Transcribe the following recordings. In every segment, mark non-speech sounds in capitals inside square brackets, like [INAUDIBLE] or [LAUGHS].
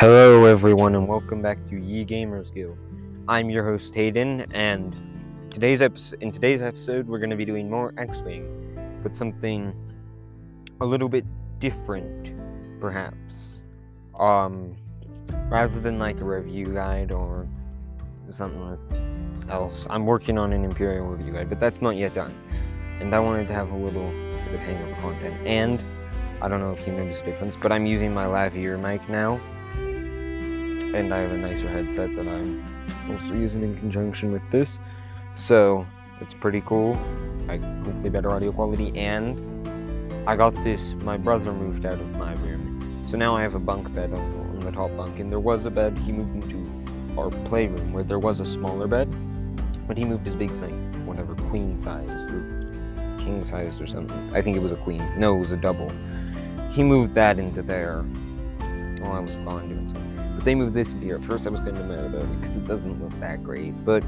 Hello, everyone, and welcome back to Ye Gamers Guild. I'm your host Hayden, and today's in today's episode, we're going to be doing more X-wing, but something a little bit different, perhaps. Um, rather than like a review guide or something else, I'm working on an Imperial review guide, but that's not yet done. And I wanted to have a little bit of hangover content, and I don't know if you noticed the difference, but I'm using my lavalier mic now and I have a nicer headset that I'm also using in conjunction with this. So it's pretty cool. Like hopefully better audio quality and I got this my brother moved out of my room. So now I have a bunk bed on the top bunk and there was a bed he moved into our playroom where there was a smaller bed. But he moved his big thing, whatever, queen size or king size or something. I think it was a queen. No, it was a double. He moved that into there while I was gone doing something. But they moved this here. At first, I was kind of mad about it because it doesn't look that great. But,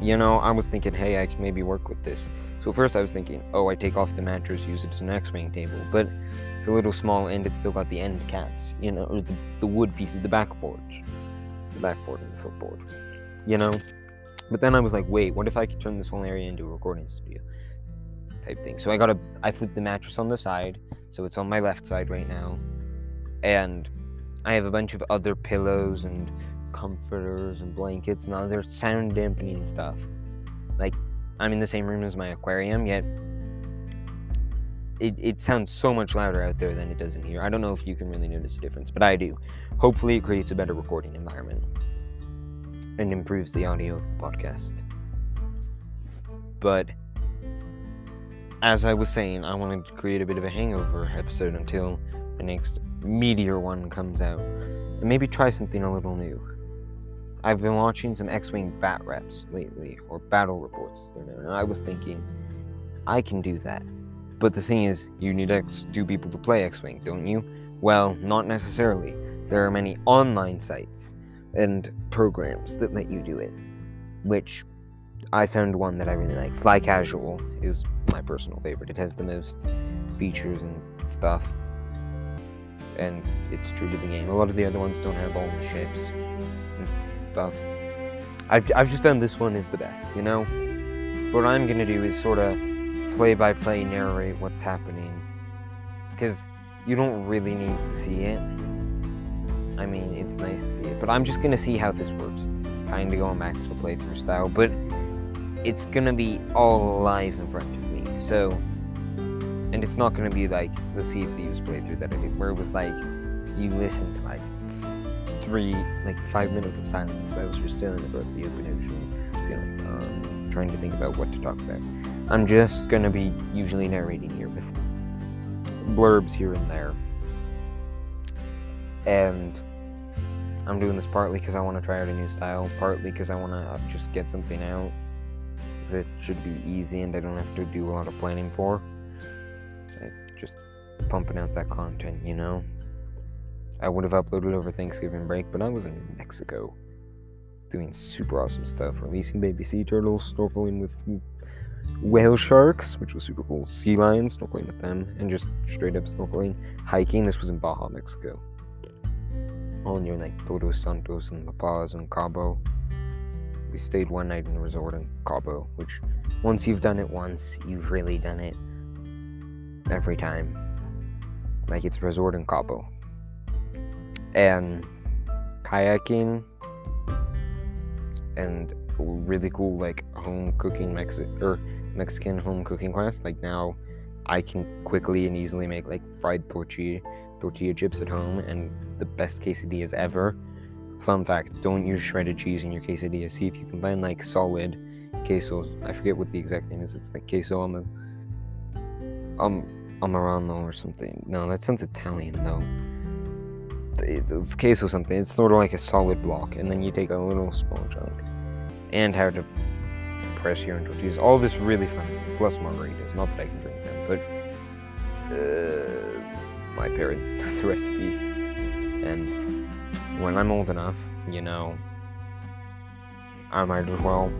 you know, I was thinking, hey, I can maybe work with this. So first I was thinking, oh, I take off the mattress, use it as an X-wing table. But it's a little small and it's still got the end caps, you know, or the, the wood pieces, the backboard. The backboard and the footboard, you know? But then I was like, wait, what if I could turn this whole area into a recording studio? Type thing. So I got a, I flipped the mattress on the side, so it's on my left side right now. And I have a bunch of other pillows and comforters and blankets and other sound dampening stuff. Like, I'm in the same room as my aquarium, yet it, it sounds so much louder out there than it does in here. I don't know if you can really notice a difference, but I do. Hopefully, it creates a better recording environment and improves the audio of the podcast. But as I was saying, I wanted to create a bit of a hangover episode until the next Meteor one comes out. And maybe try something a little new. I've been watching some X Wing bat reps lately, or battle reports as they're known, and I was thinking, I can do that. But the thing is, you need X two people to play X Wing, don't you? Well, not necessarily. There are many online sites and programs that let you do it, which I found one that I really like. Fly Casual is my personal favorite. It has the most features and stuff and it's true to the game. A lot of the other ones don't have all the ships and stuff. I've, I've just done this one is the best, you know? What I'm gonna do is sort of play by play narrate what's happening. Because you don't really need to see it. I mean, it's nice to see it, but I'm just gonna see how this works. Kinda going back to the playthrough style, but it's gonna be all live in front of me, so and it's not going to be like the Sea of Thieves playthrough that I did, where it was like you listen to like three, like five minutes of silence. I was just sailing across the open ocean, sailing, um, trying to think about what to talk about. I'm just going to be usually narrating here with blurbs here and there. And I'm doing this partly because I want to try out a new style, partly because I want to just get something out that should be easy and I don't have to do a lot of planning for pumping out that content, you know? I would have uploaded over Thanksgiving break, but I was in Mexico doing super awesome stuff, releasing baby sea turtles, snorkeling with whale sharks, which was super cool, sea lions, snorkeling with them, and just straight up snorkeling, hiking. This was in Baja, Mexico. All near like Todos Santos and La Paz and Cabo. We stayed one night in a resort in Cabo, which once you've done it once, you've really done it every time. Like it's resort in Cabo. And kayaking and really cool like home cooking Mexi- or Mexican home cooking class. Like now I can quickly and easily make like fried tortilla tortilla chips at home and the best quesadillas ever. Fun fact, don't use shredded cheese in your quesadilla. See if you can find like solid quesos. I forget what the exact name is. It's like queso the um Amarano or something. No, that sounds Italian though. It's queso something. It's sort of like a solid block, and then you take a little small chunk, and how to press your tortillas. All this really fun stuff. Plus margaritas. Not that I can drink them, but uh, my parents [LAUGHS] did the recipe, and when I'm old enough, you know, I might as well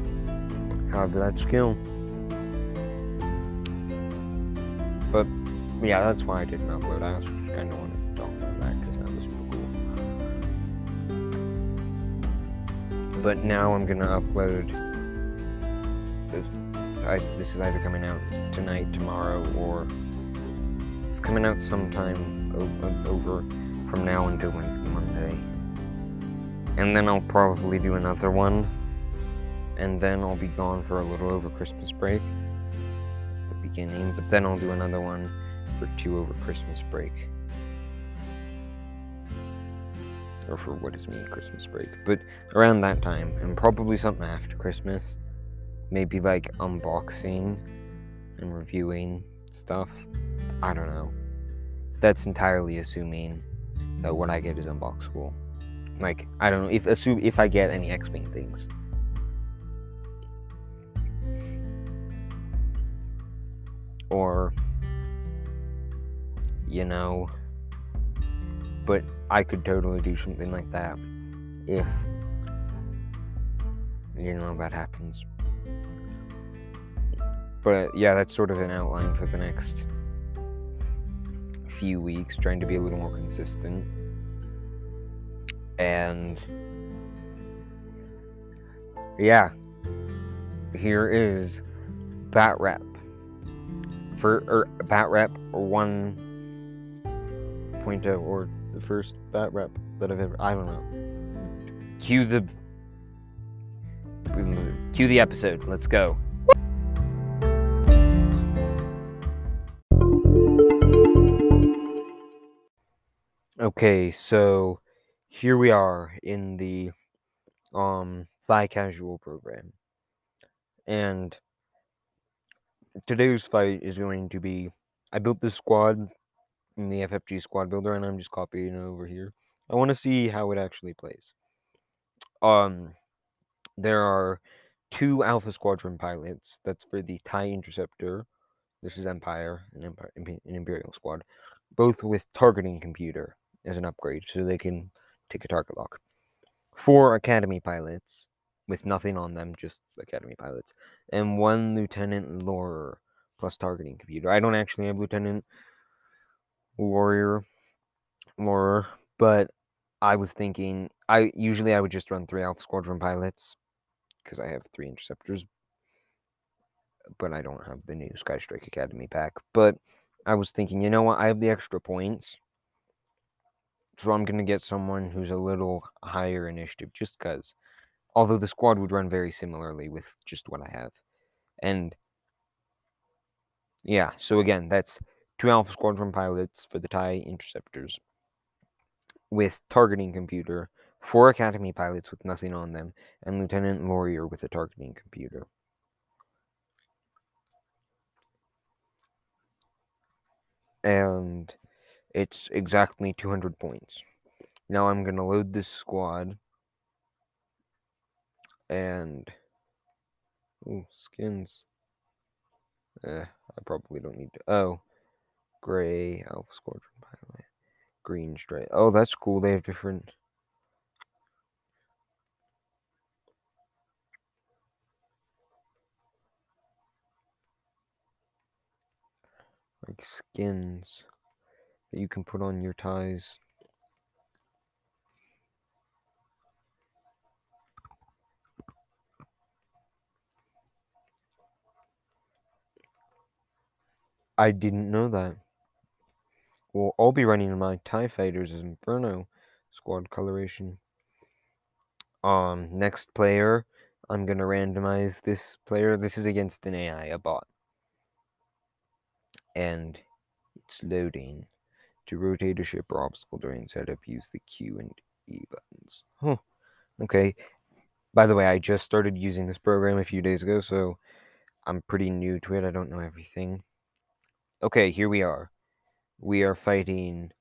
have that skill. yeah, that's why I didn't upload. I kind of wanted to talk about that because that was cool. But now I'm gonna upload. This, I, this is either coming out tonight, tomorrow, or it's coming out sometime o- over from now until like Monday. And then I'll probably do another one. And then I'll be gone for a little over Christmas break. The beginning, but then I'll do another one for two over Christmas break. Or for what is me Christmas break. But around that time. And probably something after Christmas. Maybe like unboxing and reviewing stuff. I don't know. That's entirely assuming that what I get is unboxable. Like I don't know if assume if I get any X-wing things. Or you know. But I could totally do something like that if, you know, that happens. But yeah, that's sort of an outline for the next few weeks, trying to be a little more consistent. And yeah, here is Bat Rep. For er, Bat Rep 1. 2.0 or the first bat rep that I've ever. I don't know. Cue the. Cue the episode. Let's go. Okay, so here we are in the um Fly Casual program. And today's fight is going to be I built this squad in the FFG squad builder and I'm just copying it over here. I want to see how it actually plays. Um there are two Alpha Squadron pilots. That's for the TIE Interceptor. This is Empire, an, Empire, an Imperial squad. Both with targeting computer as an upgrade, so they can take a target lock. Four Academy pilots with nothing on them, just Academy pilots, and one Lieutenant Lorrir plus targeting computer. I don't actually have Lieutenant Warrior Lorrir, but I was thinking I usually I would just run three Alpha Squadron pilots because I have three interceptors, but I don't have the new Sky Strike Academy pack. But I was thinking, you know what? I have the extra points. So I'm going to get someone who's a little higher initiative just because. Although the squad would run very similarly with just what I have. And yeah, so again, that's two Alpha Squadron pilots for the TIE interceptors with targeting computer, four Academy pilots with nothing on them, and Lieutenant Lorrir with a targeting computer. And it's exactly 200 points. Now I'm going to load this squad. And. Ooh, skins. Eh, I probably don't need to. Oh. Gray, Alpha Squadron Pilot. Green Stripe. Oh, that's cool. They have different. Like skins that you can put on your ties. I didn't know that. Well, I'll be running my TIE Fighters as Inferno squad coloration. Um, next player, I'm gonna randomize this player. This is against an AI, a bot. And it's loading. To rotate a ship or obstacle during setup, use the Q and E buttons. Huh. Okay. By the way, I just started using this program a few days ago, so I'm pretty new to it. I don't know everything. Okay, here we are. We are fighting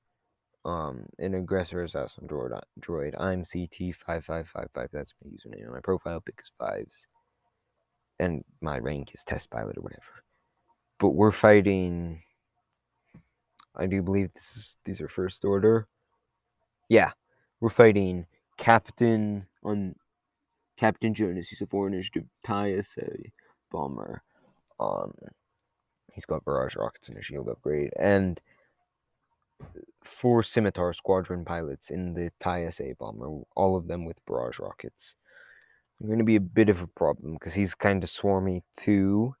um, an aggressor assassin droid. droid. I'm CT5555. That's my username on my profile is fives. And my rank is test pilot or whatever. But we're fighting I do believe this is, these are first order. Yeah, we're fighting Captain on Captain Jonus. He's a foreign initiative TIE bomber. Um, he's got barrage rockets and a shield upgrade, and four Scimitar squadron pilots in the TIE SA bomber. All of them with barrage rockets. I'm going to be a bit of a problem because he's kind of swarmy too.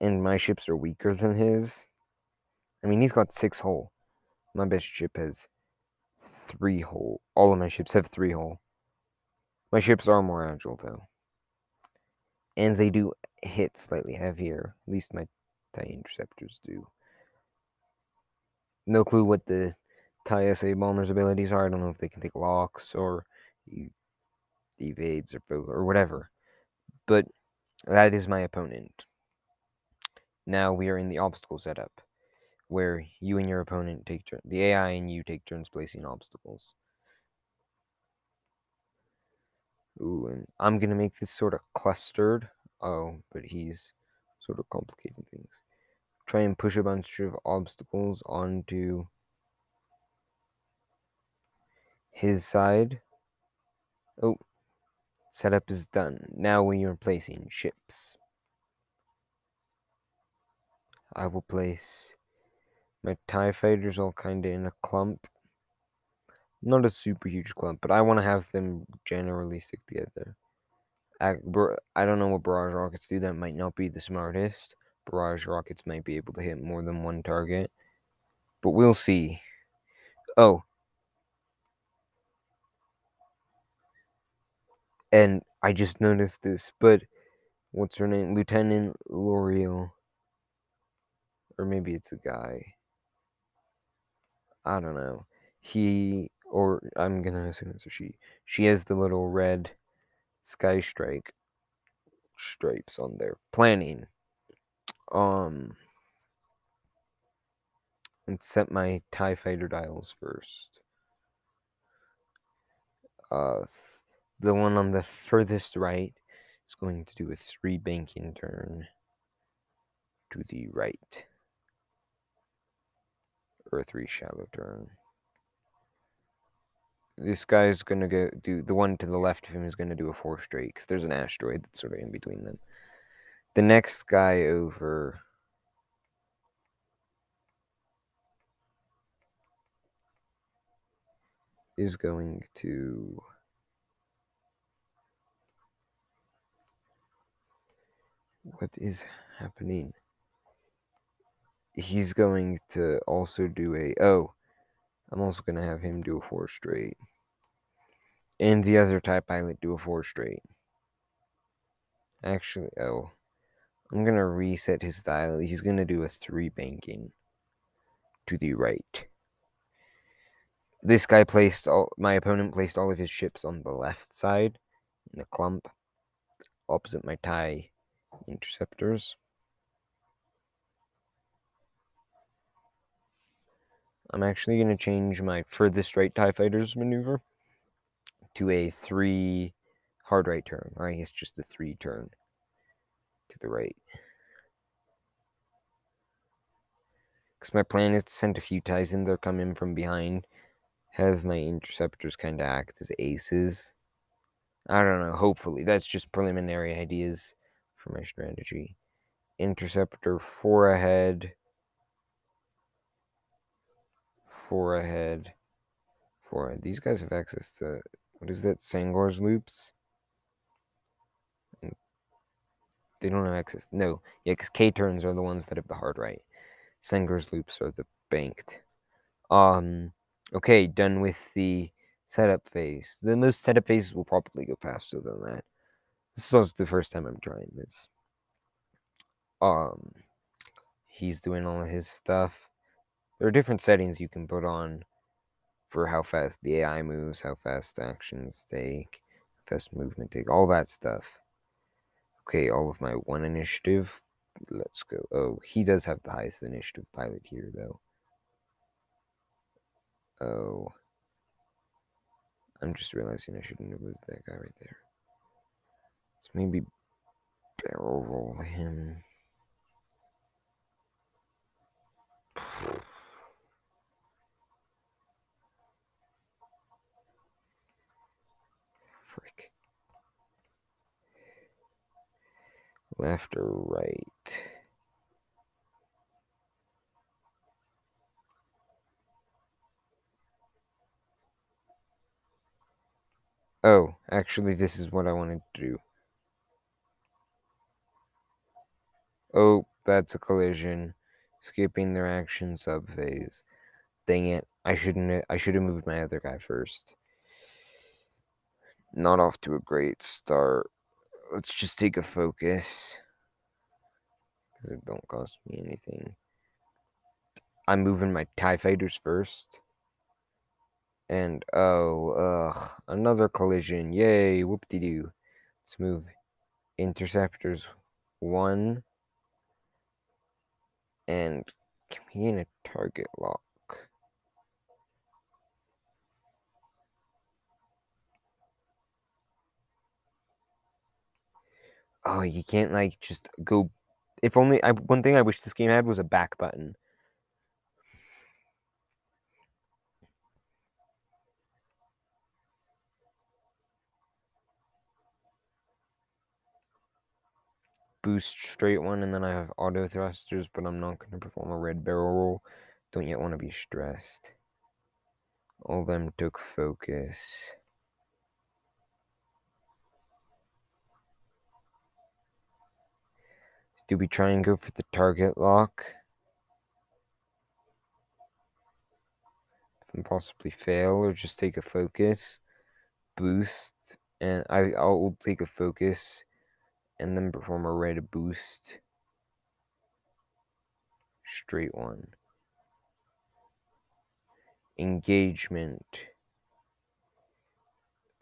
And my ships are weaker than his. I mean, he's got six hull. My best ship has three hull. All of my ships have three hull. My ships are more agile though. And they do hit slightly heavier. At least my TIE interceptors do. No clue what the TIE SA bomber's abilities are. I don't know if they can take locks or evades or or whatever. But that is my opponent. Now we are in the obstacle setup, where you and your opponent take turns. The AI and you take turns placing obstacles. Ooh, and I'm gonna make this sort of clustered. Oh, but he's sort of complicating things. Try and push a bunch of obstacles onto his side. Oh, setup is done. Now we are placing ships. I will place my TIE fighters all kind of in a clump. Not a super huge clump, but I want to have them generally stick together. I, I don't know what barrage rockets do. That might not be the smartest. Barrage rockets might be able to hit more than one target. But we'll see. Oh. And I just noticed this, but what's her name? Lieutenant L'Oreal. Or maybe it's a guy. I don't know. He or I'm gonna assume it's a she. She has the little red sky strike stripes on there. Planning. Um and set my TIE fighter dials first. Uh the one on the furthest right is going to do a three banking turn to the right. Or a three shallow turn this guy's gonna go do the one to the left of him is gonna do a four straight because there's an asteroid that's sort of in between them. The next guy over is going to what is happening? He's going to also do a oh I'm also going to have him do a four straight. And the other TIE pilot do a four straight. Actually, oh. I'm to reset his dial. He's to do a three banking to the right. This guy placed all, my opponent placed all of his ships on the left side in a clump opposite my TIE interceptors. I'm actually going to change my furthest right TIE Fighters maneuver to a three hard right turn. Or I guess just a three turn to the right. Because my plan is to send a few ties in there, come in from behind, have my interceptors kind of act as aces. I don't know, hopefully. That's just preliminary ideas for my strategy. Interceptor four ahead four ahead. Four. These guys have access to what is that? Segnor's loops. They don't have access. No, yeah, because K turns are the ones that have the hard right. Segnor's loops are the banked. Um. Okay, done with the setup phase. The most setup phases will probably go faster than that. This is also the first time I'm trying this. Um, he's doing all his stuff. There are different settings you can put on for how fast the AI moves, how fast actions take, fast movement take, all that stuff. Okay, all of my one initiative. Let's go. Oh, he does have the highest initiative pilot here, though. Oh. I'm just realizing I shouldn't have moved that guy right there. Let's maybe barrel roll him. Left or right. Oh, actually, this is what I wanted to do. Oh, that's a collision. Skipping their action subphase. Dang it. I shouldn't I should have moved my other guy first. Not off to a great start. Let's just take a focus. Because it don't cost me anything. I'm moving my TIE fighters first. And oh, ugh, another collision. Yay, whoop de doo. Let's move interceptors one and a target lock. Oh, you can't like just go. If only I one thing I wish this game had was a back button. boost straight one, and then I have auto thrusters, but I'm not going to perform a red barrel roll. Don't yet want to be stressed. All them took focus. Do we try and go for the target lock? And possibly fail, or just take a focus, boost, and I, I'll take a focus and then perform a red boost. Straight one. Engagement.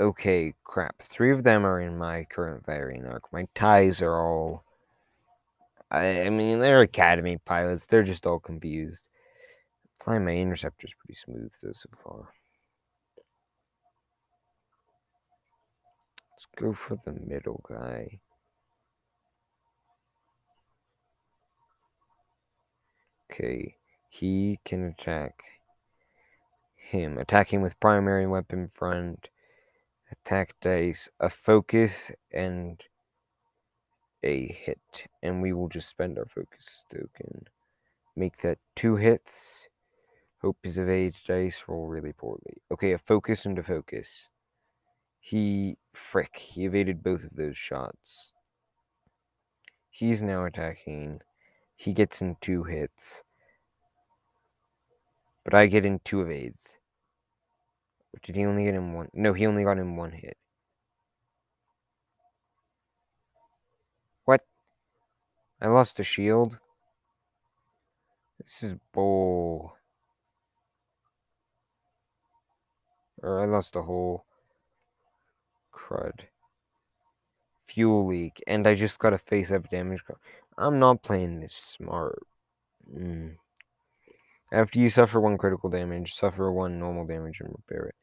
Okay, crap. Three of them are in my current firing arc. My ties are all. I, I mean, they're academy pilots. They're just all confused. Flying my interceptor's pretty smooth though so far. Let's go for the middle guy. Okay, he can attack him. Attacking with primary weapon front, attack dice, a focus, and a hit. And we will just spend our focus token. Make that two hits. Hope his evade dice roll really poorly. Okay, a focus and a focus. He, frick, he evaded both of those shots. He's now attacking he gets in two hits. But I get in two evades. Did he only get in one? No, he only got in one hit. I lost a shield? This is bull. Or I lost a whole crud. Fuel leak. And I just got a face up damage. I'm not playing this smart. Mm. After you suffer one critical damage, suffer one normal damage and repair it.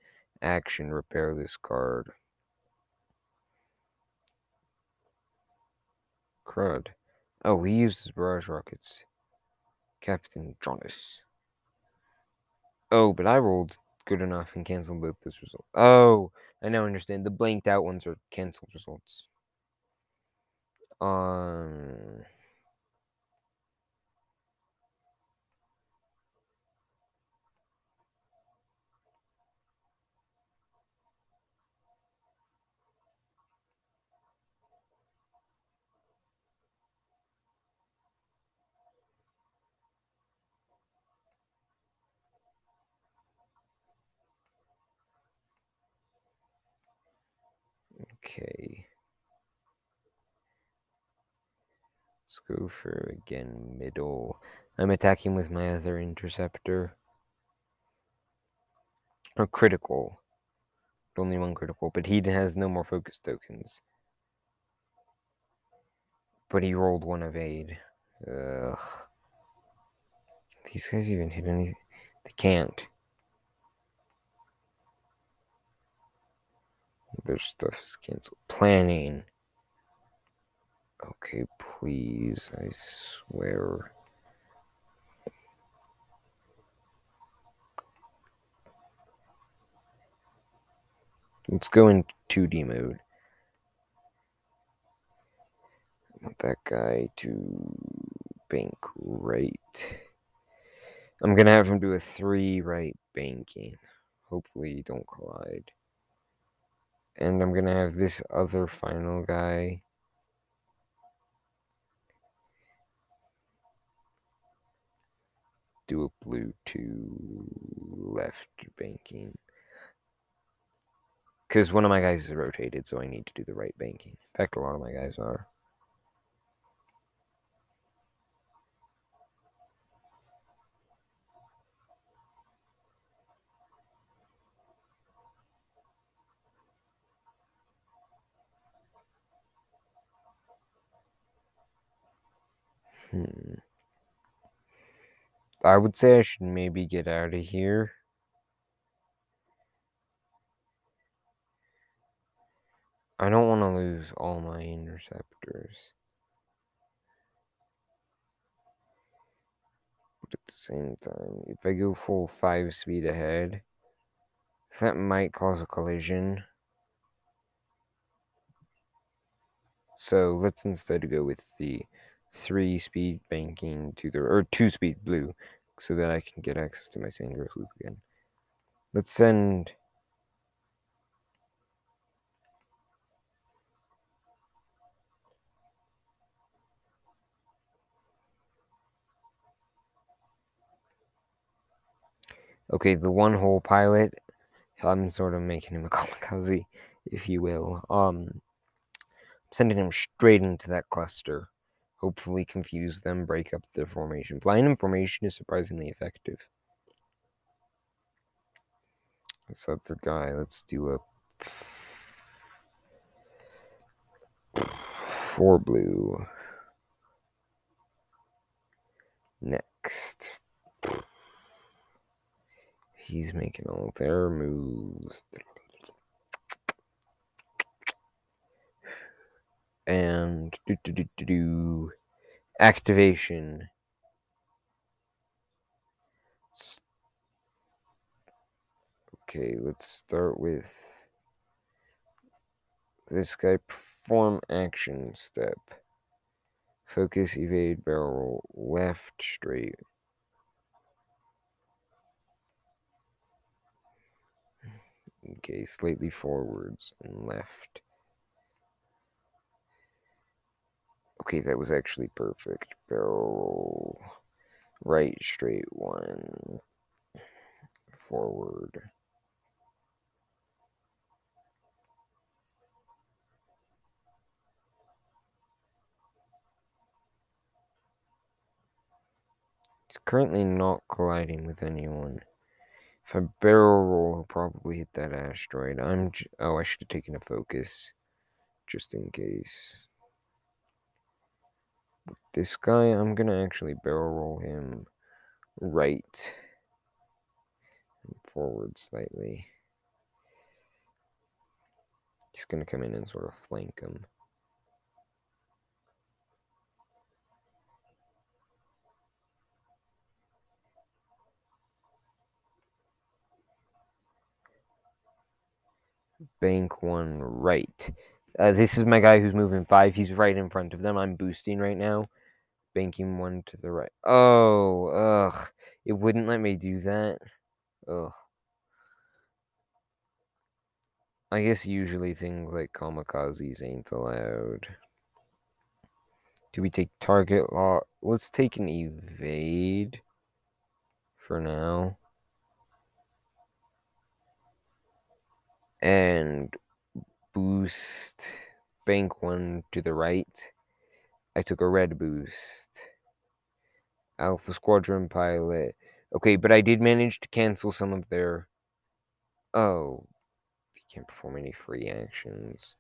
Action, repair this card. Crud. Oh, he used his barrage rockets. Captain Jonus. Oh, but I rolled good enough and canceled both this result. Oh, I now understand. The blanked out ones are canceled results. Um. Okay. Let's go for again middle. I'm attacking with my other interceptor. Or critical. Only one critical, but he has no more focus tokens. But he rolled one evade. Ugh. These guys even hit any. They can't. Their stuff is canceled. Planning. Okay, please. I swear. Let's go in 2D mode. I want that guy to bank right. I'm gonna have him do a three right banking. Hopefully, don't collide And I'm gonna have this other final guy. Do a blue to left banking. Because one of my guys is rotated, so I need to do the right banking. In fact, a lot of my guys are. Hmm. I would say I should maybe get out of here. I don't want to lose all my interceptors. But at the same time, if I go full 5 speed ahead, that might cause a collision. So let's instead go with the three speed banking to the or two speed blue so that I can get access to my Segnor's loop again. Let's send Okay, the one hole pilot, I'm sort of making him a [LAUGHS] kamikaze, if you will. Um sending him straight into that cluster hopefully confuse them, break up their formation. Blind information is surprisingly effective. This other guy, let's do a four blue. Next. He's making all their moves. And do do do do do activation. Okay, let's start with this guy. Perform action step. Focus, evade, barrel, left, straight. Okay, slightly forwards and left. Okay, that was actually perfect. Barrel right, straight one, forward. It's currently not colliding with anyone. If I barrel roll, he'll probably hit that asteroid. I'm. oh, I should have taken a focus, just in case this guy, I'm gonna actually barrel roll him right and forward slightly. He's gonna come in and sort of flank him. Bank one right. Uh, this is my guy who's moving five. He's right in front of them. I'm boosting right now. Banking one to the right. Oh, ugh. It wouldn't let me do that. Ugh. I guess usually things like kamikazes ain't allowed. Do we take target lock? Let's take an evade for now. And boost bank one to the right. I took a red boost. Alpha Squadron pilot. Okay, but I did manage to cancel some of their. Oh, you can't perform any free actions.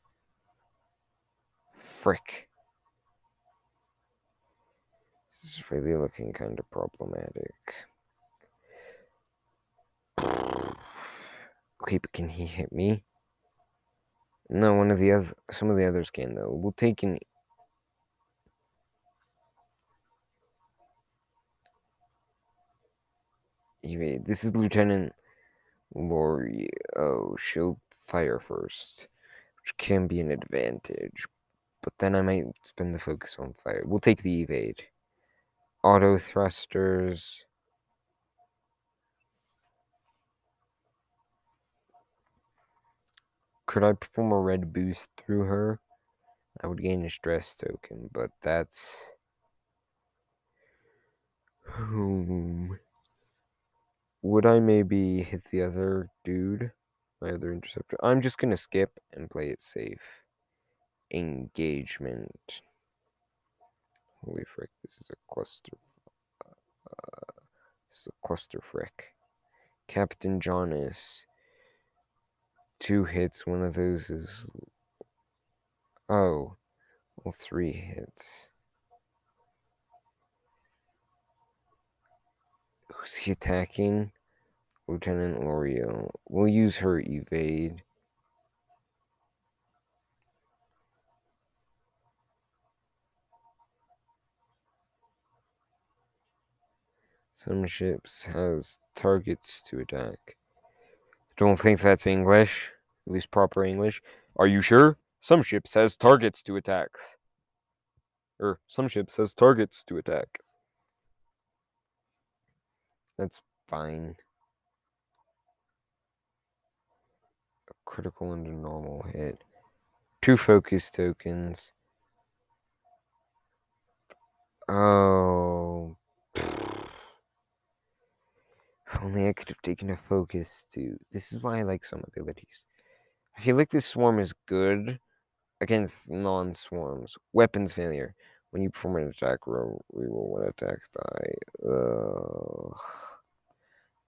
Frick. This is really looking kind of problematic. [SIGHS] Okay, but can he hit me? No, one of the other, some of the others can though. We'll take an. This is Lieutenant Lori. Oh, she'll fire first, which can be an advantage. But then I might spend the focus on fire. We'll take the evade. Auto thrusters. Could I perform a red boost through her? I would gain a stress token, but that's. Hmm. Would I maybe hit the other dude? My other interceptor? I'm just gonna skip and play it safe. Engagement. Holy frick, this is a cluster. Uh, this is a cluster frick. Captain Jonus. Two hits, one of those is. Oh. Well, three hits. Who's he attacking? Lieutenant L'Oreal. We'll use her evade. Some ships has targets to attack. Don't think that's English. At least proper English. Are you sure? Some ships has targets to attacks. Or some ships has targets to attack. That's fine. A critical and a normal hit. Two focus tokens. Oh. [LAUGHS] Only I could have taken a focus too. This is why I like some abilities. I feel like this swarm is good against non-swarms. Weapons failure. When you perform an attack roll, reroll one attack die. Ugh.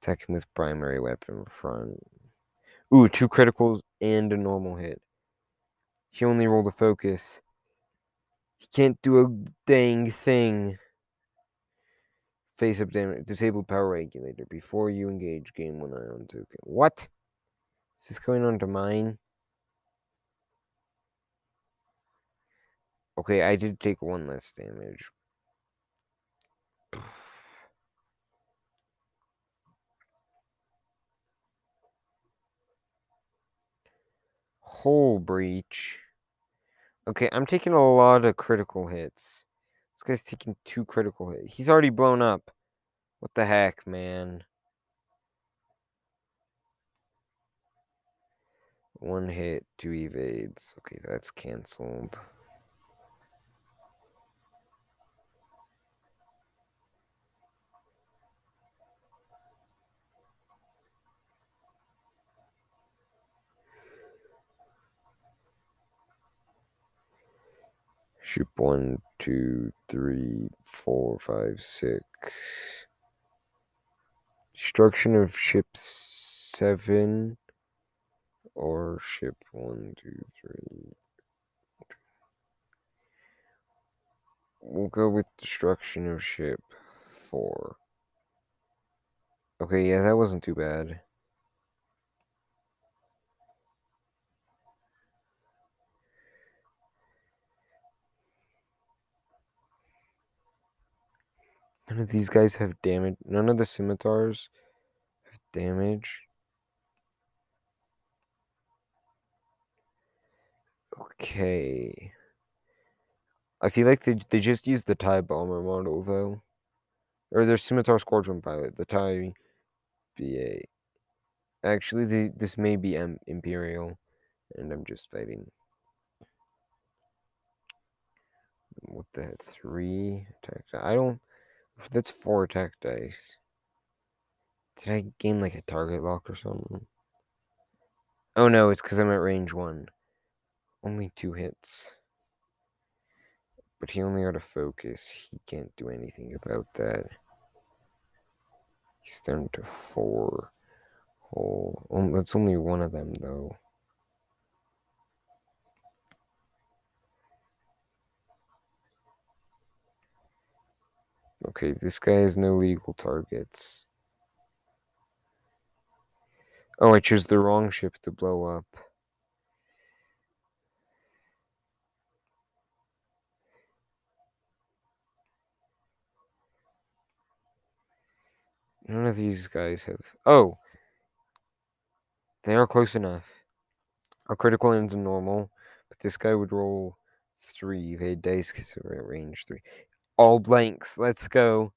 Attack him with primary weapon front. Ooh, two criticals and a normal hit. He only rolled a focus. He can't do a dang thing. Face up damage. Disabled power regulator. Before you engage, game one ion token. What? Is this going on to mine? Okay, I did take one less damage. [SIGHS] Hull breach. Okay, I'm taking a lot of critical hits. This guy's taking two critical hits. He's already blown up. What the heck, man? One hit, two evades. Okay, that's canceled. Ship one, two, three, four, five, six. Destruction of ship seven or ship one, two, three. We'll go with destruction of ship four. Okay, yeah, that wasn't too bad. None of these guys have damage. None of the scimitars have damage. Okay. I feel like they, they just used the TIE bomber model, though. Or their scimitar squadron pilot, the TIE BA. Actually, the, this may be M Imperial, and I'm just fighting. What the heck? Three attack. I don't. That's four attack dice. Did I gain like a target lock or something? Oh no, it's because I'm at range one. Only two hits. But he only had a focus. He can't do anything about that. He's down to four. Oh, that's only one of them though. Okay, this guy has no legal targets. Oh, I chose the wrong ship to blow up. None of these guys have. Oh! They are close enough. A critical into normal, but this guy would roll three evade dice because range three. All blanks. Let's go.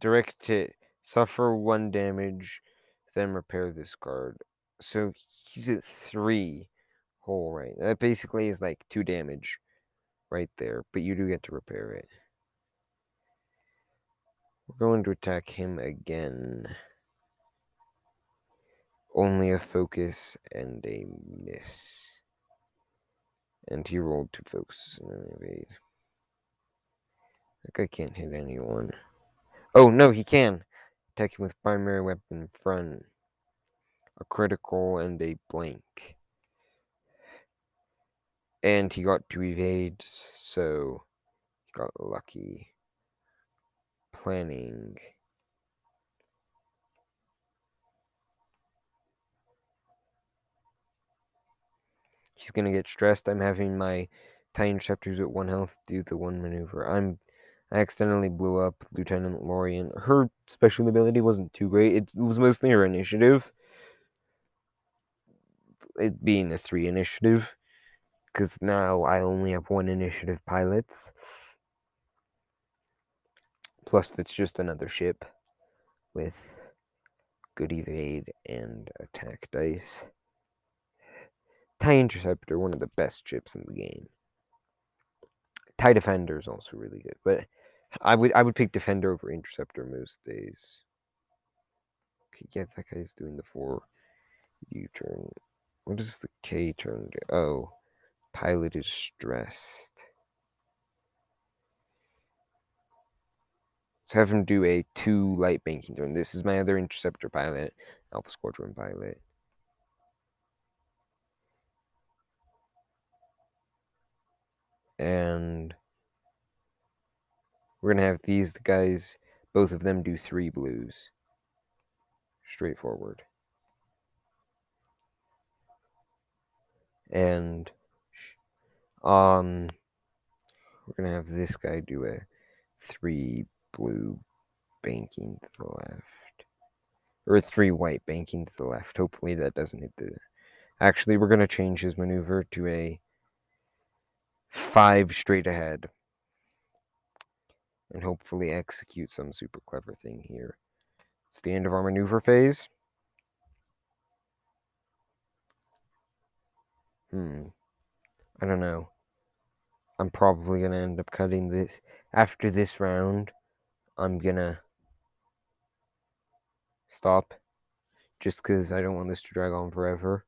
Direct hit. Suffer one damage. then repair this card. So he's at three hull right. That basically is like two damage right there, but you do get to repair it. We're going to attack him again. Only a focus and a miss. And he rolled two focuses and an evade. That guy can't hit anyone. Oh, no, he can. Attack him with primary weapon front. A critical and a blank. And he got two evades, so he got lucky. Planning. He's gonna get stressed. I'm having my TIE interceptors at one health do the one maneuver. I'm I accidentally blew up Lieutenant Lorrir. Her special ability wasn't too great. It was mostly her initiative. It being a three initiative. Because now I only have one initiative pilots. Plus, it's just another ship with good evade and attack dice. TIE Interceptor, one of the best ships in the game. TIE Defender is also really good, but I would I would pick Defender over Interceptor most days. Okay, yeah, that guy's doing the four U turn. What does the K turn do? Oh, pilot is stressed. Let's have him do a two light banking turn. This is my other interceptor pilot, Alpha Squadron pilot. And we're going to have these guys, both of them do three blues. Straightforward. And um, we're going to have this guy do a three blue banking to the left. Or three white banking to the left. Hopefully that doesn't hit the... Actually, we're going to change his maneuver to a five straight ahead. And hopefully execute some super clever thing here. It's the end of our maneuver phase. Hmm. I don't know. I'm probably going to end up cutting this. After this round, I'm going to stop. Just because I don't want this to drag on forever.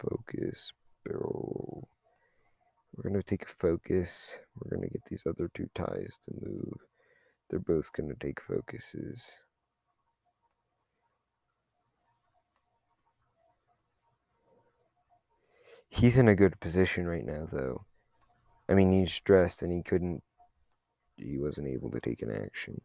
Focus, barrel. We're going to take a focus. We're going to get these other two ties to move. They're both going to take focuses. He's in a good position right now, though. I mean, he's stressed and he couldn't, he wasn't able to take an action.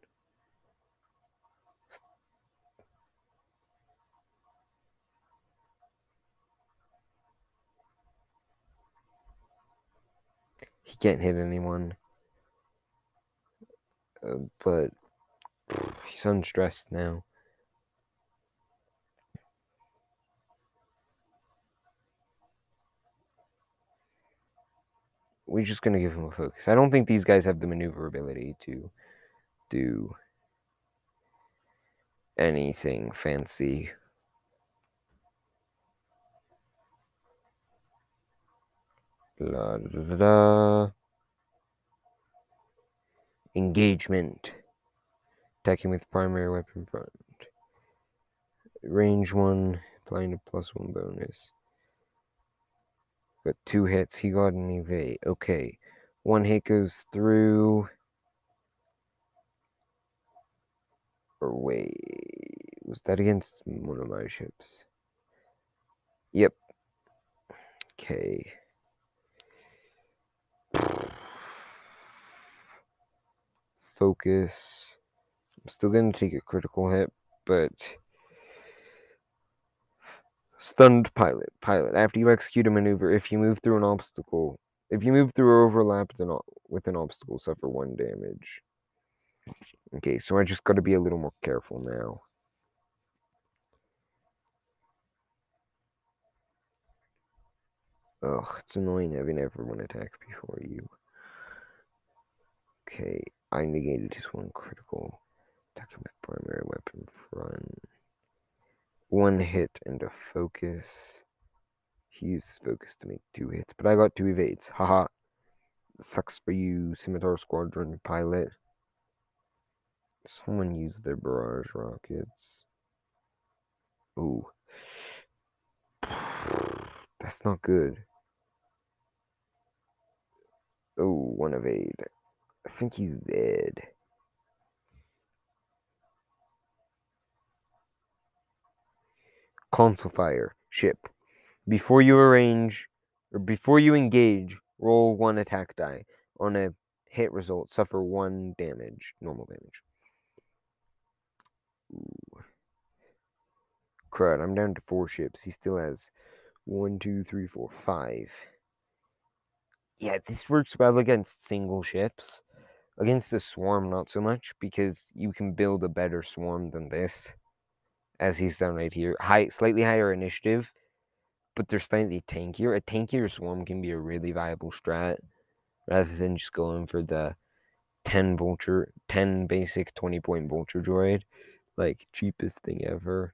He can't hit anyone. Uh, but [SIGHS] he's unstressed now. we're just going to give him a focus. I don't think these guys have the maneuverability to do anything fancy. La da da da. Engagement. Attacking with primary weapon front. Range 1, applying a plus 1 bonus. Got two hits. He got an evade. Okay. One hit goes through. Or wait. Was that against one of my ships? Yep. Okay. Focus. I'm still going to take a critical hit, but Stunned pilot. Pilot. After you execute a maneuver, if you move through an obstacle, if you move through or overlap with an obstacle, suffer one damage. Okay, so I just got to be a little more careful now. Ugh, it's annoying having everyone attack before you. Okay, I negated his one critical. Attacking with primary weapon front. One hit and a focus. He used focus to make two hits, but I got two evades. Haha. Sucks for you, Scimitar Squadron pilot. Someone used their barrage rockets. Ooh. [SIGHS] That's not good. Oh, one evade. I think he's dead. Console fire. Ship. Before you arrange, or before you engage, roll one attack die. On a hit result, suffer one damage, normal damage. Ooh. Crud, I'm down to four ships. He still has one, two, three, four, five. Yeah, this works well against single ships. Against the swarm, not so much, because you can build a better swarm than this. As he's done right here. High slightly higher initiative, but they're slightly tankier. A tankier swarm can be a really viable strat rather than just going for the 10 vulture 10 basic 20 point vulture droid. Like cheapest thing ever.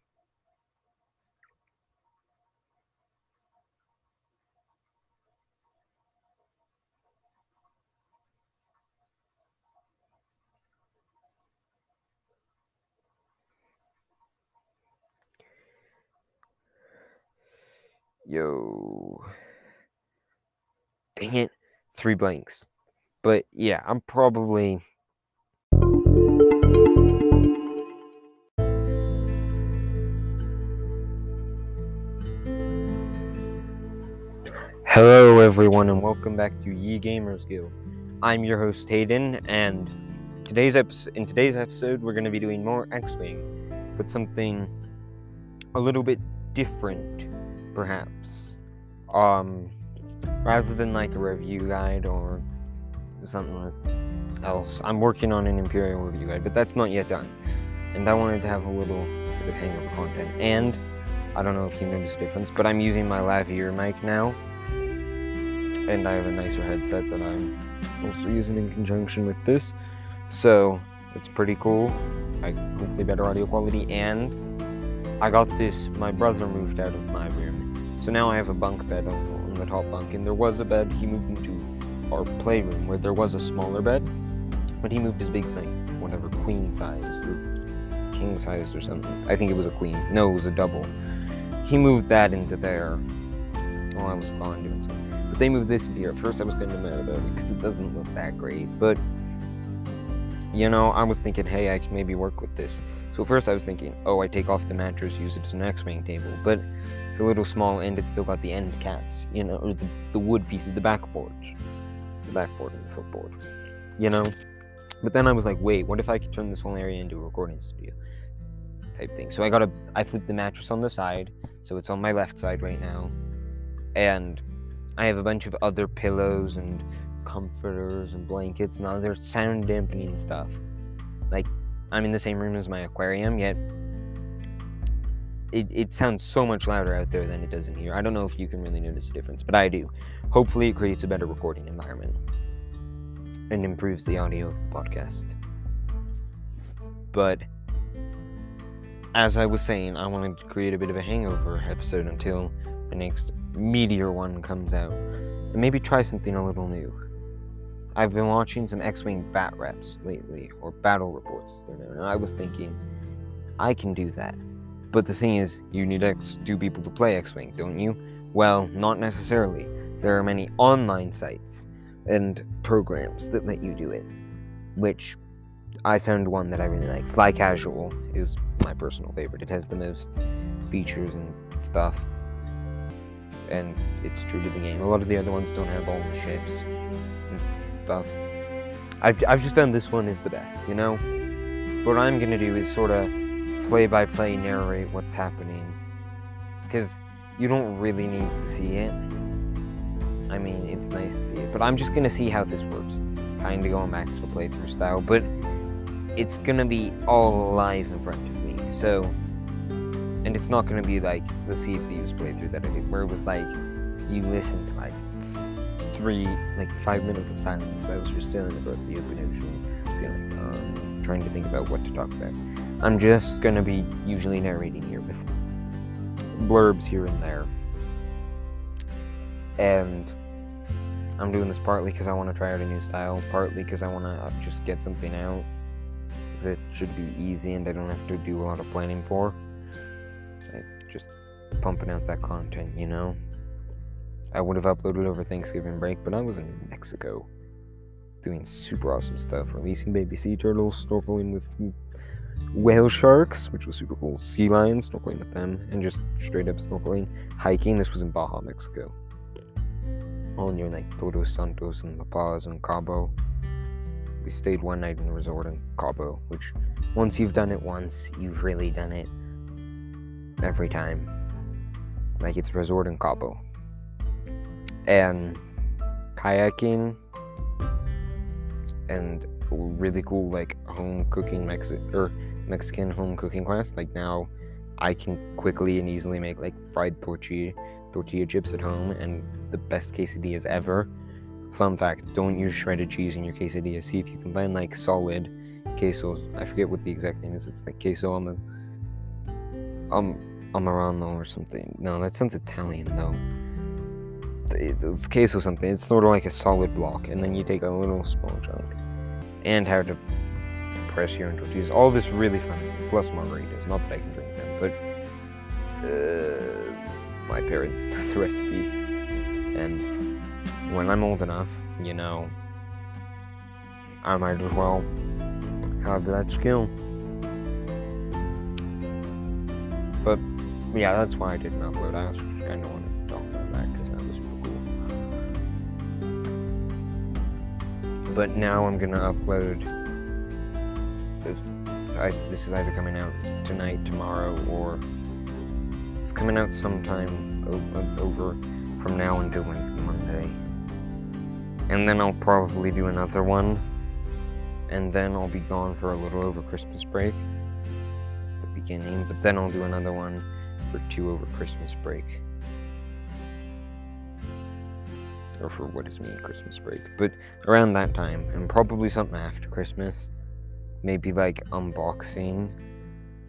Yo. Dang it. Three blanks. But yeah, I'm probably. Hello, everyone, and welcome back to Ye Gamers Guild. I'm your host Hayden, and today's in today's episode, we're going to be doing more X-wing, but something a little bit different perhaps. Um, rather than like a review guide or something else. I'm working on an Imperial review guide, but that's not yet done. And I wanted to have a little bit of hangover content. And I don't know if you noticed the difference, but I'm using my lavalier mic now. And I have a nicer headset that I'm also using in conjunction with this. So it's pretty cool. I hopefully better audio quality and I got this, my brother moved out of my room. So now I have a bunk bed on, on the top bunk, and there was a bed, he moved into our playroom where there was a smaller bed, but he moved his big thing, whatever, queen size or king size or something. I think it was a queen. No, it was a double. He moved that into there. Oh, I was gone doing something. But they moved this here. At first, I was kind of mad about it because it doesn't look that great. But, you know, I was thinking, hey, I can maybe work with this. So first I was thinking, oh, I take off the mattress, use it as an X-wing table, but it's a little small and it's still got the end caps, you know, or the, the wood pieces, the backboard, the backboard and the footboard, you know. But then I was like, wait, what if I could turn this whole area into a recording studio type thing? So I got a, I flipped the mattress on the side, so it's on my left side right now, and I have a bunch of other pillows and comforters and blankets and other sound dampening stuff, I'm in the same room as my aquarium, yet it, it sounds so much louder out there than it does in here. I don't know if you can really notice a difference, but I do. Hopefully, it creates a better recording environment and improves the audio of the podcast. But as I was saying, I wanted to create a bit of a hangover episode until the next Meteor one comes out. And maybe try something a little new. I've been watching some X-Wing bat reps lately, or battle reports as they're known, and I was thinking, I can do that. But the thing is, you need X two people to play X-Wing, don't you? Well, not necessarily. There are many online sites and programs that let you do it, which I found one that I really like. Fly Casual is my personal favorite. It has the most features and stuff, and it's true to the game. A lot of the other ones don't have all the ships stuff. I've, I've just done this one is the best, you know? What I'm gonna do is sort of play by play narrate what's happening. Because you don't really need to see it. I mean, it's nice to see it, but I'm just gonna see how this works. Kinda going back to the playthrough style, but it's gonna be all live in front of me, so. And it's not gonna be like the Sea of Thieves playthrough that I did, where it was like you listen to like three, like five minutes of silence. I was just sailing across the open ocean, sailing. Um, trying to think about what to talk about. I'm just gonna be usually narrating here with blurbs here and there. And I'm doing this partly because I want to try out a new style, partly because I want to just get something out that should be easy and I don't have to do a lot of planning for. Like just pumping out that content, you know? I would have uploaded over Thanksgiving break, but I was in Mexico doing super awesome stuff, releasing baby sea turtles, snorkeling with whale sharks, which was super cool, sea lions, snorkeling with them, and just straight up snorkeling, hiking. This was in Baja, Mexico. All near like Todos Santos and La Paz and Cabo. We stayed one night in a resort in Cabo, which once you've done it once, you've really done it every time. Like it's a resort in Cabo. And kayaking and really cool like home cooking Mexi- or Mexican home cooking class. Like now, I can quickly and easily make like fried tortilla tortilla chips at home and the best quesadillas ever. Fun fact: Don't use shredded cheese in your quesadilla. See if you can find like solid quesos. I forget what the exact name is. It's like queso am um amarano or something. No, that sounds Italian though. It's queso something. It's sort of like a solid block, and then you take a little small chunk and how to press your own tortillas. All this really fun stuff, plus margaritas. Not that I can drink them, but uh, my parents [LAUGHS] the recipe. And when I'm old enough, you know, I might as well have that skill. But yeah, that's why I didn't upload. I just kind of wanted to talk about that But now I'm gonna upload this. I, this is either coming out tonight, tomorrow, or it's coming out sometime over from now until like Monday. And then I'll probably do another one. And then I'll be gone for a little over Christmas break. The beginning. But then I'll do another one for two over Christmas break. Or for what is me Christmas break. But around that time, and probably something after Christmas. Maybe like unboxing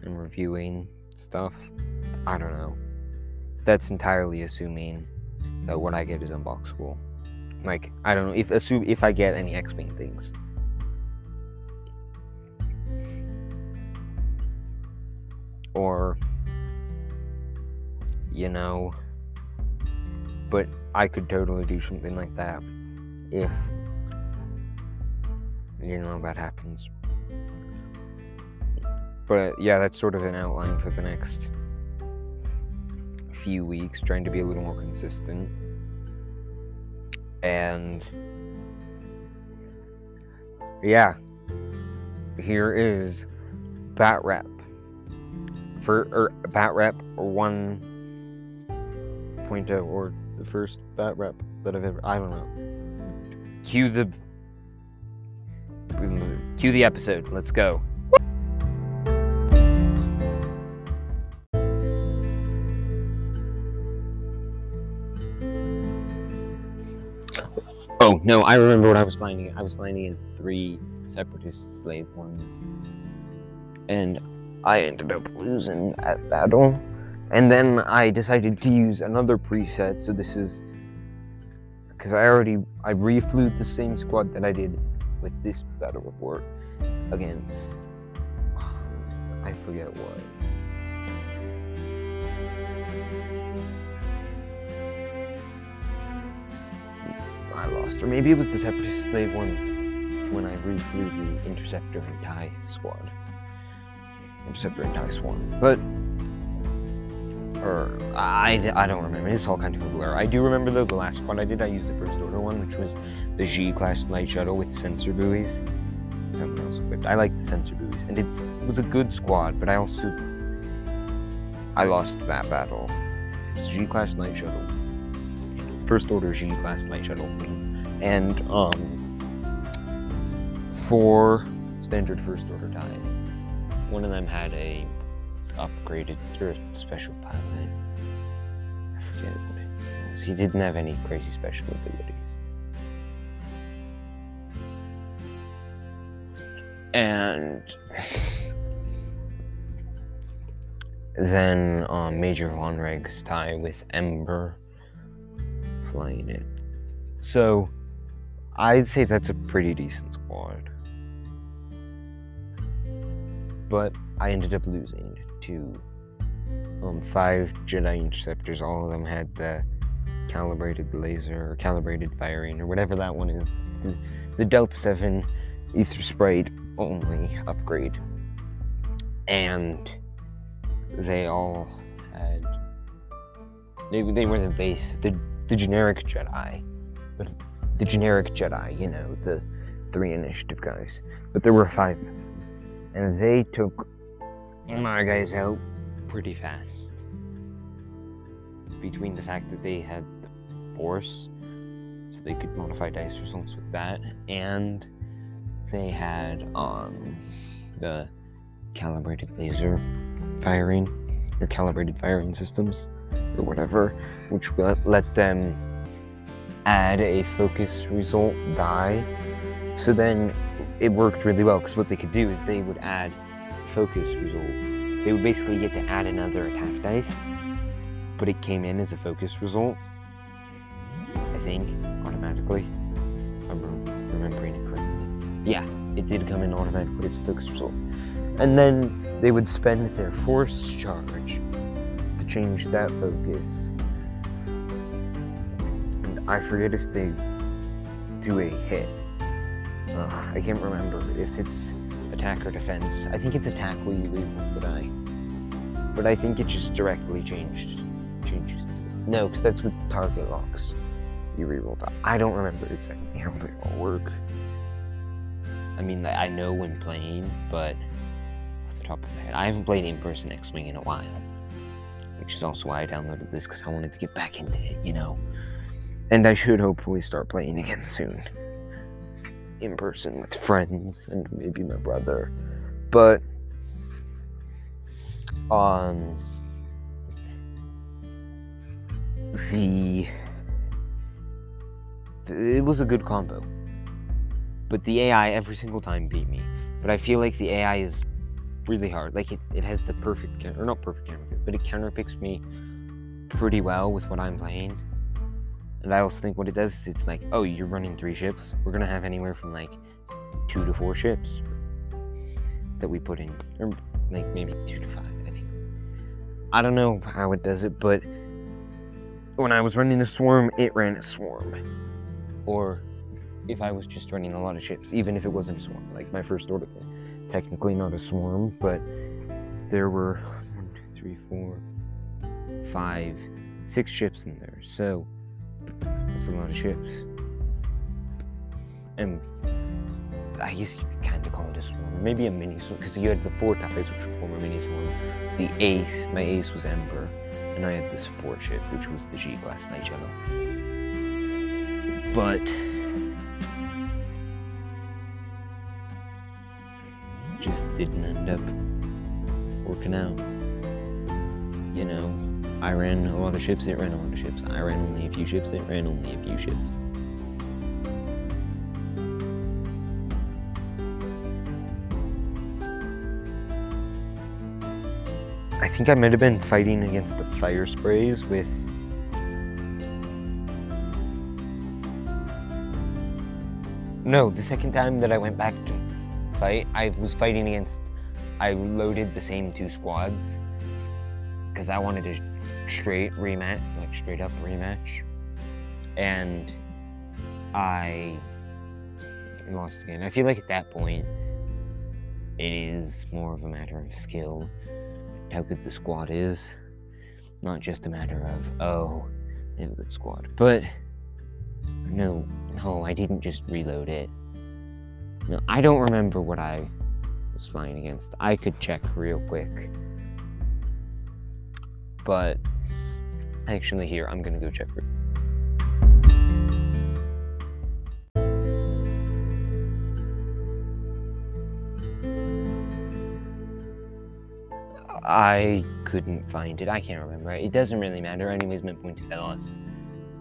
and reviewing stuff. I don't know. That's entirely assuming that what I get is unboxable. Like I don't know if assume if I get any X-wing things. Or you know, but I could totally do something like that if you know that happens. But yeah, that's sort of an outline for the next few weeks, trying to be a little more consistent. And yeah, here is Bat Rep. For or Bat Rep 1.0 or the first Bat rep that I've ever I don't know. Cue the cue the episode. Let's go. Oh no, I remember what I was finding. I was finding in three separatist slave ones, and I ended up losing that battle. And then I decided to use another preset. So this is because I already I reflew the same squad that I did with this battle report against I forget what. I lost, or maybe it was the Separatist slave ones when I reflew the Interceptor and TIE squad. Interceptor and TIE swan, but or I, I don't remember. It's all kind of a blur. I do remember though the last squad I did. I used the first order one, which was the G class light shuttle with sensor buoys. Something else equipped. I like the sensor buoys, and it was a good squad. But I also I lost that battle. It's G class light shuttle first order G class light shuttle, and um, four standard first order ties. One of them had a upgraded or special pilot. I forget what it was. He didn't have any crazy special abilities. and [LAUGHS] then um, Major Vonreg's tie with Ember flying it. So I'd say that's a pretty decent squad. But I ended up losing to um, five Jedi Interceptors. All of them had the calibrated laser or calibrated firing or whatever that one is. The, the Delta 7 Aethersprite only upgrade. And they all had. They, they were the base, the, the generic Jedi. But the generic Jedi, you know, the three initiative guys. But there were five And they took my guys out pretty fast. Between the fact that they had the Force, so they could modify dice results with that, and they had um, the calibrated laser firing or calibrated firing systems or whatever, which let them add a focus result die. So then it worked really well because what they could do is they would add focus result. They would basically get to add another attack dice, but it came in as a focus result. I think automatically. I'm remembering it correctly. Yeah, it did come in automatically as a focus result. And then they would spend their force charge to change that focus. And I forget if they do a hit. Uh, I can't remember if it's attack or defense. I think it's attack where you reroll the die. But I think it just directly changed changes. No, because that's with target locks. You reroll die. I don't remember exactly how they all work. I mean, I know when playing, but off the top of my head, I haven't played in person X Wing in a while. Which is also why I downloaded this, because I wanted to get back into it, you know? And I should hopefully start playing again soon. In person with friends and maybe my brother. But, um, the, it was a good combo but the AI every single time beat me. But I feel like the AI is really hard. Like it, it has the perfect or not perfect counter but it counterpicks me pretty well with what I'm playing. And I also think what it does is it's like, oh, you're running three ships. We're gonna have anywhere from like two to four ships that we put in, or like maybe two to five. I think. I don't know how it does it, but when I was running a swarm, it ran a swarm, or if I was just running a lot of ships, even if it wasn't a swarm, like my first order thing. Technically not a swarm, but there were one, two, three, four, five, six ships in there. So that's a lot of ships. And I guess you kind of call it a swarm, maybe a mini swarm, because you had the four ties, which would form a mini swarm. The ace, my ace was Ember, and I had the support ship, which was the G Class Light Shuttle. But just didn't end up working out. You know, I ran a lot of ships, it ran a lot of ships. I ran only a few ships, it ran only a few ships. I think I might have been fighting against the fire sprays with No, the second time that I went back to fight, I was fighting against. I loaded the same two squads because I wanted a straight rematch, like straight up rematch, and I lost again. I feel like at that point, it is more of a matter of skill, how good the squad is, not just a matter of oh, they have a good squad. But no, no, I didn't just reload it. No, I don't remember what I was flying against. I could check real quick. But actually, here, I'm gonna go check. I couldn't find it. I can't remember. It doesn't really matter. Anyways, my point is I lost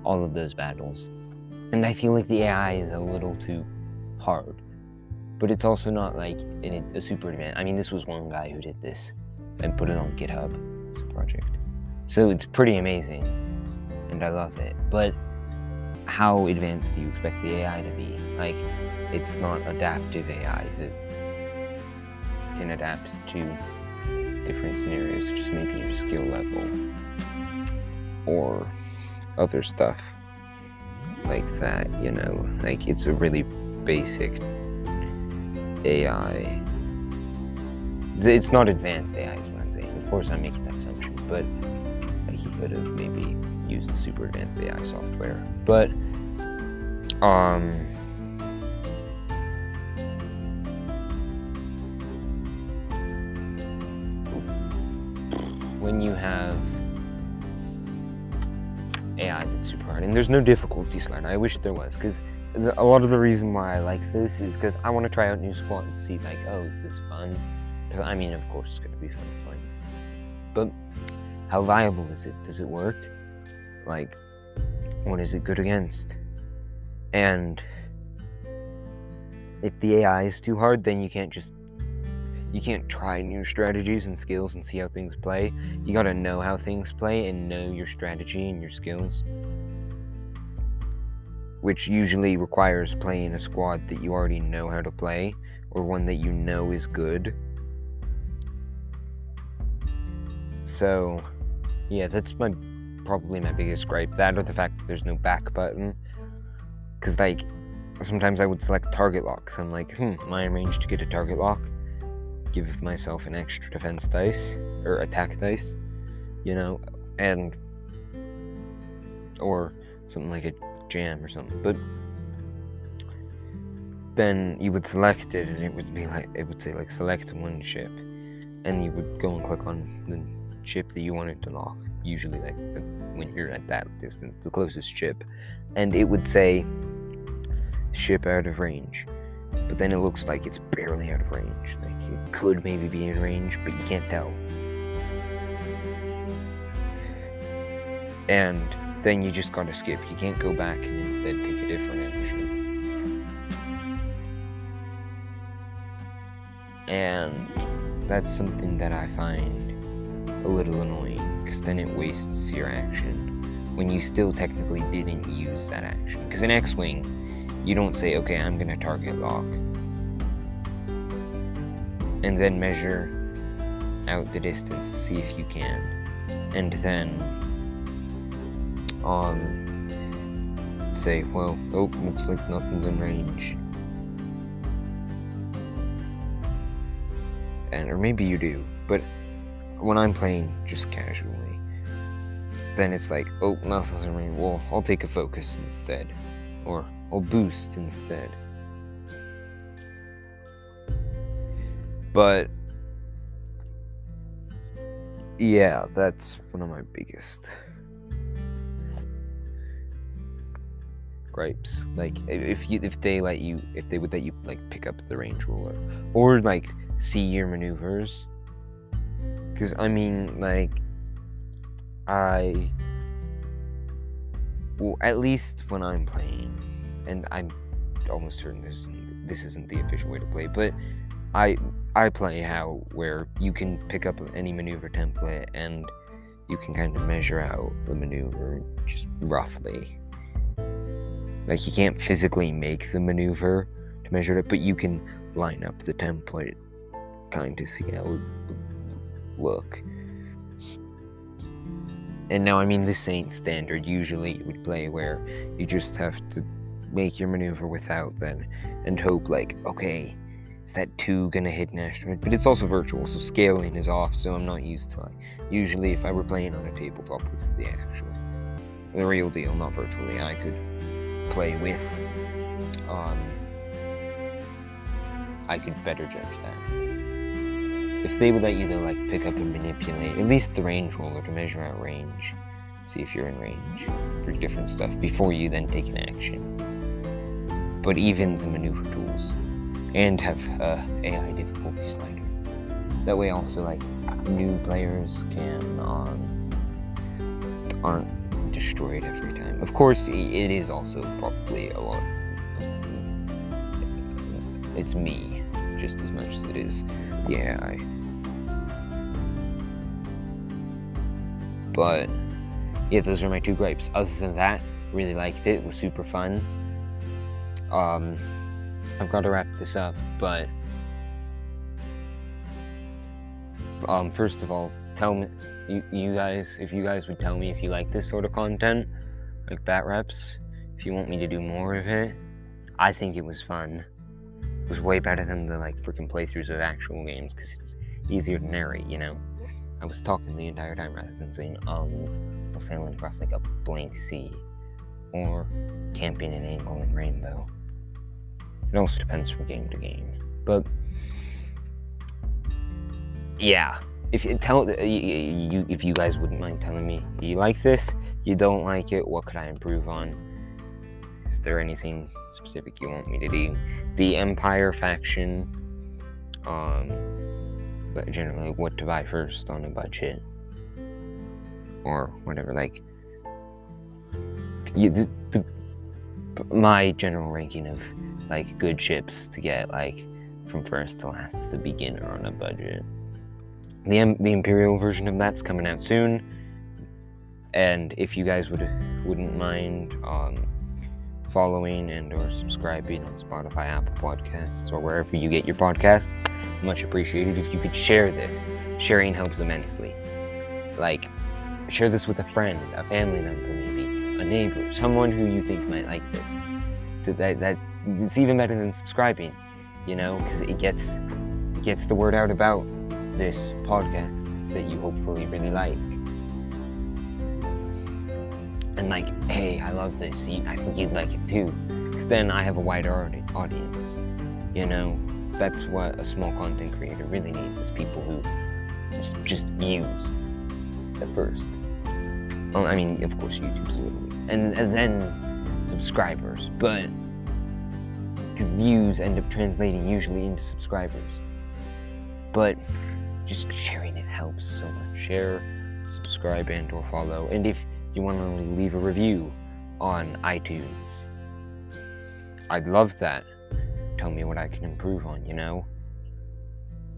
all of those battles. And I feel like the AI is a little too hard but it's also not like a super advanced. I mean, this was one guy who did this and put it on GitHub as a project. So it's pretty amazing, and I love it. But how advanced do you expect the AI to be? Like, it's not adaptive AI that can adapt to different scenarios, just maybe your skill level or other stuff like that, you know? Like, it's a really basic AI. It's not advanced AI, is what I'm saying. Of course, I'm making that assumption, but could have maybe used super advanced AI software. But, um, when you have AI that's super hard, and there's no difficulty slider. I wish there was, because a lot of the reason why I like this is because I want to try out new squads and see like, oh, is this fun? I mean, of course, it's going to be fun but how viable is it? Does it work? Like, what is it good against? And if the AI is too hard, then you can't just you can't try new strategies and skills and see how things play. You gotta know how things play and know your strategy and your skills. Which usually requires playing a squad that you already know how to play, or one that you know is good. So, yeah, that's my probably my biggest gripe. That or the fact that there's no back button. Because, like, sometimes I would select target lock. Because I'm like, hmm, am I arranged to get a target lock? give myself an extra defense dice or attack dice, you know, and or something like a jam or something. But then you would select it, and it would be like it would say like select one ship, and you would go and click on the ship that you wanted to lock. Usually, like when you're at that distance, the closest chip, and it would say ship out of range but then it looks like it's barely out of range. Like it could maybe be in range, but you can't tell. And then you just gotta skip. You can't go back and instead take a different action. And that's something that I find a little annoying, because then it wastes your action when you still technically didn't use that action. Because in X Wing, you don't say, okay, I'm going to target lock. And then measure out the distance to see if you can. And then um, say, well, oh, looks like nothing's in range. And, or maybe you do, but when I'm playing just casually, then it's like, oh, nothing's in range. Well, I'll take a focus instead. Or I'll boost instead. But yeah, that's one of my biggest gripes. Like if you if they let you if they would let you like pick up the range ruler or like see your maneuvers. Cuz I mean like I well at least when I'm playing and I'm almost certain this this isn't the official way to play, but I I play how where you can pick up any maneuver template and you can kind of measure out the maneuver just roughly. Like you can't physically make the maneuver to measure it, but you can line up the template kind of see how it look. And now I mean this ain't standard. Usually you would play where you just have to make your maneuver without then and hope like okay is that two gonna hit an asteroid but it's also virtual so scaling is off so i'm not used to like usually if i were playing on a tabletop with the actual the real deal not virtually i could play with um i could better judge that if they would let you to like pick up and manipulate at least the range ruler to measure out range see if you're in range for different stuff before you then take an action but even the maneuver tools, and have a AI difficulty slider. That way, also like new players can um, aren't destroyed every time. Of course, it is also probably a lot it's me just as much as it is the AI. But yeah, those are my two gripes. Other than that, really liked it. It was super fun. Um, I've got to wrap this up, but um, first of all, tell me, you, you guys, if you guys would tell me if you like this sort of content, like bat reps, if you want me to do more of it, I think it was fun. It was way better than the like freaking playthroughs of actual games because it's easier to narrate, you know. I was talking the entire time rather than saying um sailing across like a blank sea or camping in Angle and Rainbow. It also depends from game to game, but yeah. If you tell you if you guys wouldn't mind telling me you like this, you don't like it, what could I improve on? Is there anything specific you want me to do? The Empire faction, um, generally what to buy first on a budget, or whatever. Like, you, the, the, my general ranking of like good ships to get like from first to last as a beginner on a budget. The the Imperial version of that's coming out soon, and if you guys would wouldn't mind um, following and or subscribing on Spotify, Apple Podcasts, or wherever you get your podcasts. Much appreciated if you could share this. Sharing helps immensely. Like, share this with a friend, a family member, maybe a neighbor, someone who you think might like this. That that it's even better than subscribing, you know, because it gets it gets the word out about this podcast that you hopefully really like and like, hey, I love this. I think you'd like it too. Because then I have a wider audience. You know, that's what a small content creator really needs is people who just, just views at first. Well, I mean, of course, YouTube's a little and and then subscribers, but because views end up translating usually into subscribers. But just sharing it helps so much. Share, subscribe, and or follow. And if you want to leave a review on iTunes. I'd love that. Tell me what I can improve on, you know?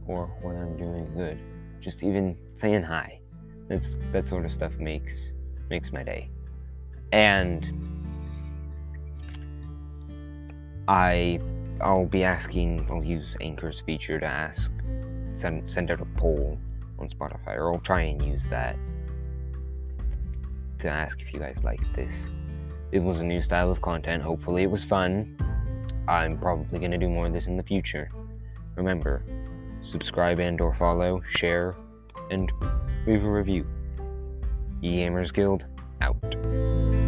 Or what I'm doing good. Just even saying hi. That's that sort of stuff makes makes my day. And I I'll be asking I'll use Anchor's feature to ask send send out a poll on Spotify or I'll try and use that to ask if you guys like this. It was a new style of content. Hopefully, it was fun. I'm probably going to do more of this in the future. Remember, subscribe and or follow, share, and leave a review. E Gamers Guild out.